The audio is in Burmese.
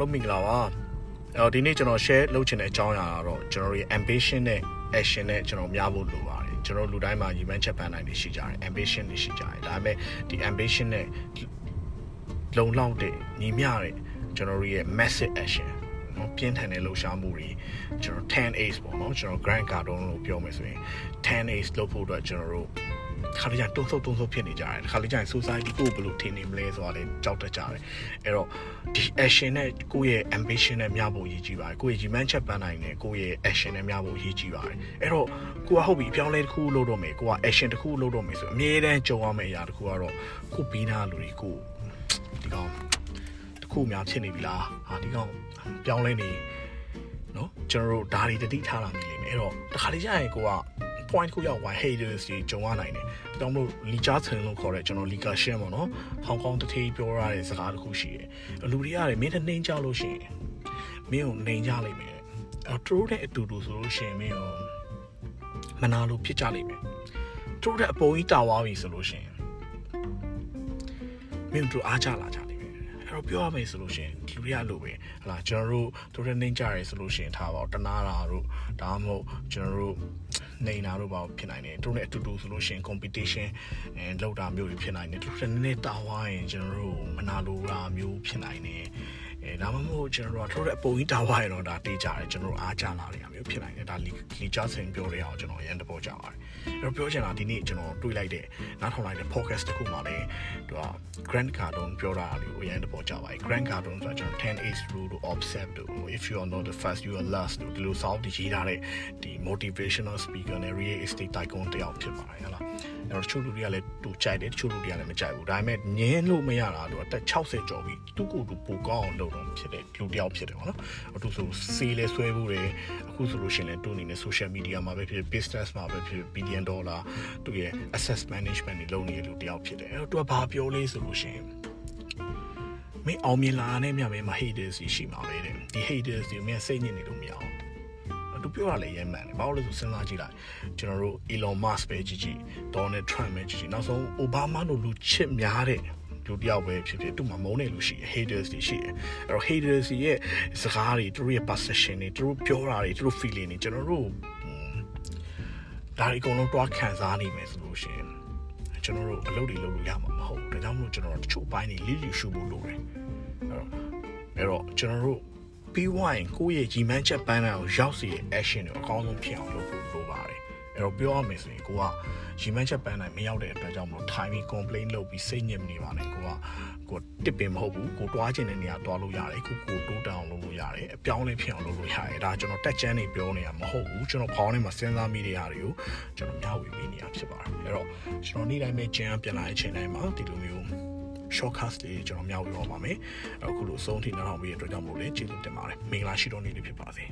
လုံးမင်္ဂလာပါအဲ့တော့ဒီနေ့ကျွန်တော် share လုပ်ချင်တဲ့အကြောင်းအရာကတော့ကျွန်တော်ရဲ့ ambition နဲ့ action နဲ့ကျွန်တော်များဖို့လိုပါတယ်ကျွန်တော်လူတိုင်းမှာညီမချက်ပန်းနိုင်နေရှိကြတယ် ambition တွေရှိကြတယ်ဒါပေမဲ့ဒီ ambition နဲ့လုံလောက်တဲ့ညီမျှတဲ့ကျွန်တော်ရဲ့ massive action နော်ပြင်းထန်တဲ့လှုပ်ရှားမှုတွေကျွန်တော် 10A's ပေါ့နော်ကျွန်တော် Grant Cardone လို့ပြောမယ်ဆိုရင် 10A's လုပ်ဖို့အတွက်ကျွန်တော်တို့ ခါလေးကျတုံးဆုပ်တုံးဆုပ်ဖြစ်နေကြတယ်ခါလေးကျရင် society ကိုဘယ်လိုထင်နေမလဲဆိုတာလည်းကြောက်တတ်ကြတယ်အဲ့တော့ဒီ action နဲ့ကိုယ့်ရဲ့ ambition နဲ့မျှဖို့ရည်ကြီးပါတယ်ကိုယ့်ရဲ့ demand ချက်ပန်းနိုင်တယ်ကိုယ့်ရဲ့ action နဲ့မျှဖို့ရည်ကြီးပါတယ်အဲ့တော့ကိုကဟုတ်ပြီအပြောင်းလဲတစ်ခုလုပ်တော့မယ်ကိုက action တစ်ခုလုပ်တော့မယ်ဆိုအမြဲတမ်းကြုံရမယ့်အရာတစ်ခုကတော့ကိုပြီးသားလူတွေကိုဒီကောင်တစ်ခုများဖြစ်နေပြီလားဟာဒီကောင်ပြောင်းလဲနေနော်ကျွန်တော်တို့ဒါတွေတတိထားလာမိလိမ့်မယ်အဲ့တော့တခါတည်းကျရင်ကိုက point ကိုရောက်သွား haters တွေကြုံရနိုင်တယ်။ဒါကြောင့်မို့လီချာဆန်လို့ခေါ်တဲ့ကျွန်တော်လီကာရှင်းပေါ့နော်။ဟောင်ကောင်တထေးပြောရတဲ့စကားတစ်ခုရှိတယ်။လူတွေကလည်းမင်းတနှင်းကြလို့ရှိရင်မင်းကိုနှိမ်ကြလိမ့်မယ်။အဲတို့တဲ့အတူတူဆိုလို့ရှိရင်မင်းကိုမနာလို့ဖြစ်ကြလိမ့်မယ်။တို့တဲ့အပေါ်ကြီးတာဝါပြီဆိုလို့ရှိရင်မင်းတို့အားကြလာကြလိမ့်မယ်။အဲ့တော့ပြောရမယ်ဆိုလို့ရှိရင်လူတွေကလို့ပဲဟလာကျွန်တော်တို့တို့တဲ့နှိမ်ကြရဲဆိုလို့ရှိရင်ထားပါတော့တနာတာတို့ဒါမှမဟုတ်ကျွန်တော်တို့ နေတာတို့ဘာဖြစ်နိုင်တယ်တို့နဲ့အတူတူဆိုလို့ရှိရင် competition အဲလောက်တာမျိုးတွေဖြစ်နိုင်တယ်တို့နည်းနည်းတာဝါရင်ကျွန်တော်တို့မနာလိုတာမျိုးဖြစ်နိုင်တယ် အဲဒါမှမဟုတ်ကျွန်တော်တို့ကတို့တဲ့အပုံကြီးတာဝါရင်တော့ဒါတေးကြတယ်ကျွန်တော်တို့အားကြလာတယ်မျိုးဖြစ်နိုင်တယ်ဒါလီလီချာဆင်ပြောရအောင်ကျွန်တော်ရန်တပေါ်ကြပါတယ်အဲ့တော့ပြောချင်တာဒီနေ့ကျွန်တော်တွေးလိုက်တဲ့နားထောင်လိုက်တဲ့ podcast တစ်ခုမှာလည်းသူက Grant Cardone ပြောတာလေးကိုရန်တပေါ်ကြပါတယ် Grant Cardone ဆိုတာကျွန်တော်10 A's rule to observe တို့ if you are not the first you are last တို့ဒီလိုစောင်းတည်ရေးထားတဲ့ဒီ motivational speaker နဲ့ real estate tycoon တယောက်ဖြစ်ပါတယ်ဟလား အဲ့တော့ချို့လူတွေကလည်းတူကြိုက်တယ်ချို့လူတွေကလည်းမကြိုက်ဘူးဒါပေမဲ့ငင်းလို့မရတာတော့အသက်60ကျော်ပြီသူ့ကိုယ်သူပိုကောင်းအောင်လုပ်တော့ဖြစ်တဲ့လူတယောက်ဖြစ်တယ်ပေါ့နော်အတူဆိုစေးလဲဆွဲဖို့တယ်အခုဆိုလို့ရှိရင်လည်းသူ့အနေနဲ့ social media မှာပဲဖြစ် business မှာပဲဖြစ် billion dollar သူရဲ့ access management တွေလုပ်နေတဲ့လူတယောက်ဖြစ်တယ်အဲ့တော့သူကဘာပြောလဲဆိုလို့ရှိရင်မင်းအောင်မြင်လာတဲ့မြတ်ပဲမ haters ရှိမှာပဲတဲ့ဒီ haters တွေမင်းစိတ်ညစ်နေလို့မရအောင်သူ ပြောတာလည်းရဲမှန်တယ်ဘာလို့လဲဆိုစဉ်းစားကြည့်လိုက်ကျွန်တော်တို့ Elon Musk ပဲကြည့်ကြည့် Donald Trump ပဲကြည့်ကြည့်နောက်ဆုံး Obama တို့လူချစ်များတဲ့လူတယောက်ပဲဖြစ်ဖြစ်သူ့မှာမုန်းနေလို့ရှိတယ် haters တွေရှိတယ်အဲ့တော့ haters ရဲ့စကားတွေသူတို့ရဲ့ perception တွေသူတို့ပြောတာတွေသူတို့ feeling တွေကျွန်တော်တို့ဒါတွေအကုန်လုံးတွားခံစားနေမယ်ဆိုလို့ရှိရင်ကျွန်တော်တို့အလုပ်တွေလုပ်လို့ရမှာမဟုတ်ဘူးဒါကြောင့်မလို့ကျွန်တော်တို့တချို့ဘိုင်းတွေလိလိရှုဖို့လိုတယ်အဲ့တော့အဲ့တော့ကျွန်တော်တို့ ပြီးဝိုင်းကိုယ့်ရဲ့ကြီးမန်းချက်ပန်းတာကိုရောက်စီတဲ့ action တွေအကောင်းဆုံးဖြစ်အောင်လုပ်ဖို့လိုပါတယ်အဲ့တော့ပြောရမယ်ဆိုရင်ကိုကရီမန်းချက်ပန်းနိုင်မရောက်တဲ့အတွက်ကြောင့်မလို့ time complain လုပ်ပြီးစိတ်ညစ်နေပါနဲ့ကိုကကိုတစ်ပင်မဟုတ်ဘူးကိုတွားခြင်းတဲ့နေရာတွားလို့ရတယ်ကိုကိုတိုးတောင်လုပ်လို့ရတယ်အပြောင်းလဲဖြစ်အောင်လုပ်လို့ရတယ်ဒါကျွန်တော်တက်ချမ်းနေပြောနေတာမဟုတ်ဘူးကျွန်တော်ခေါင်းထဲမှာစဉ်းစားမိတဲ့နေရာတွေကိုကျွန်တော်မျှဝေပေးနေတာဖြစ်ပါတယ်အဲ့တော့ကျွန်တော်နေ့တိုင်းပဲကျန်းပြန်လာတဲ့အချိန်တိုင်းမှာဒီလိုမျိုး shortcast တွေကျွန်တော်မျှဝေပါပါမယ်အခုလိုအဆုံးထိနောက်ထောင်ပြီးတဲ့အတွက်ကြောင့်မို့လဲကျေးဇူးတင်ပါတယ်မင်္ဂလာရှိတော်နေ့လေးဖြစ်ပါစေ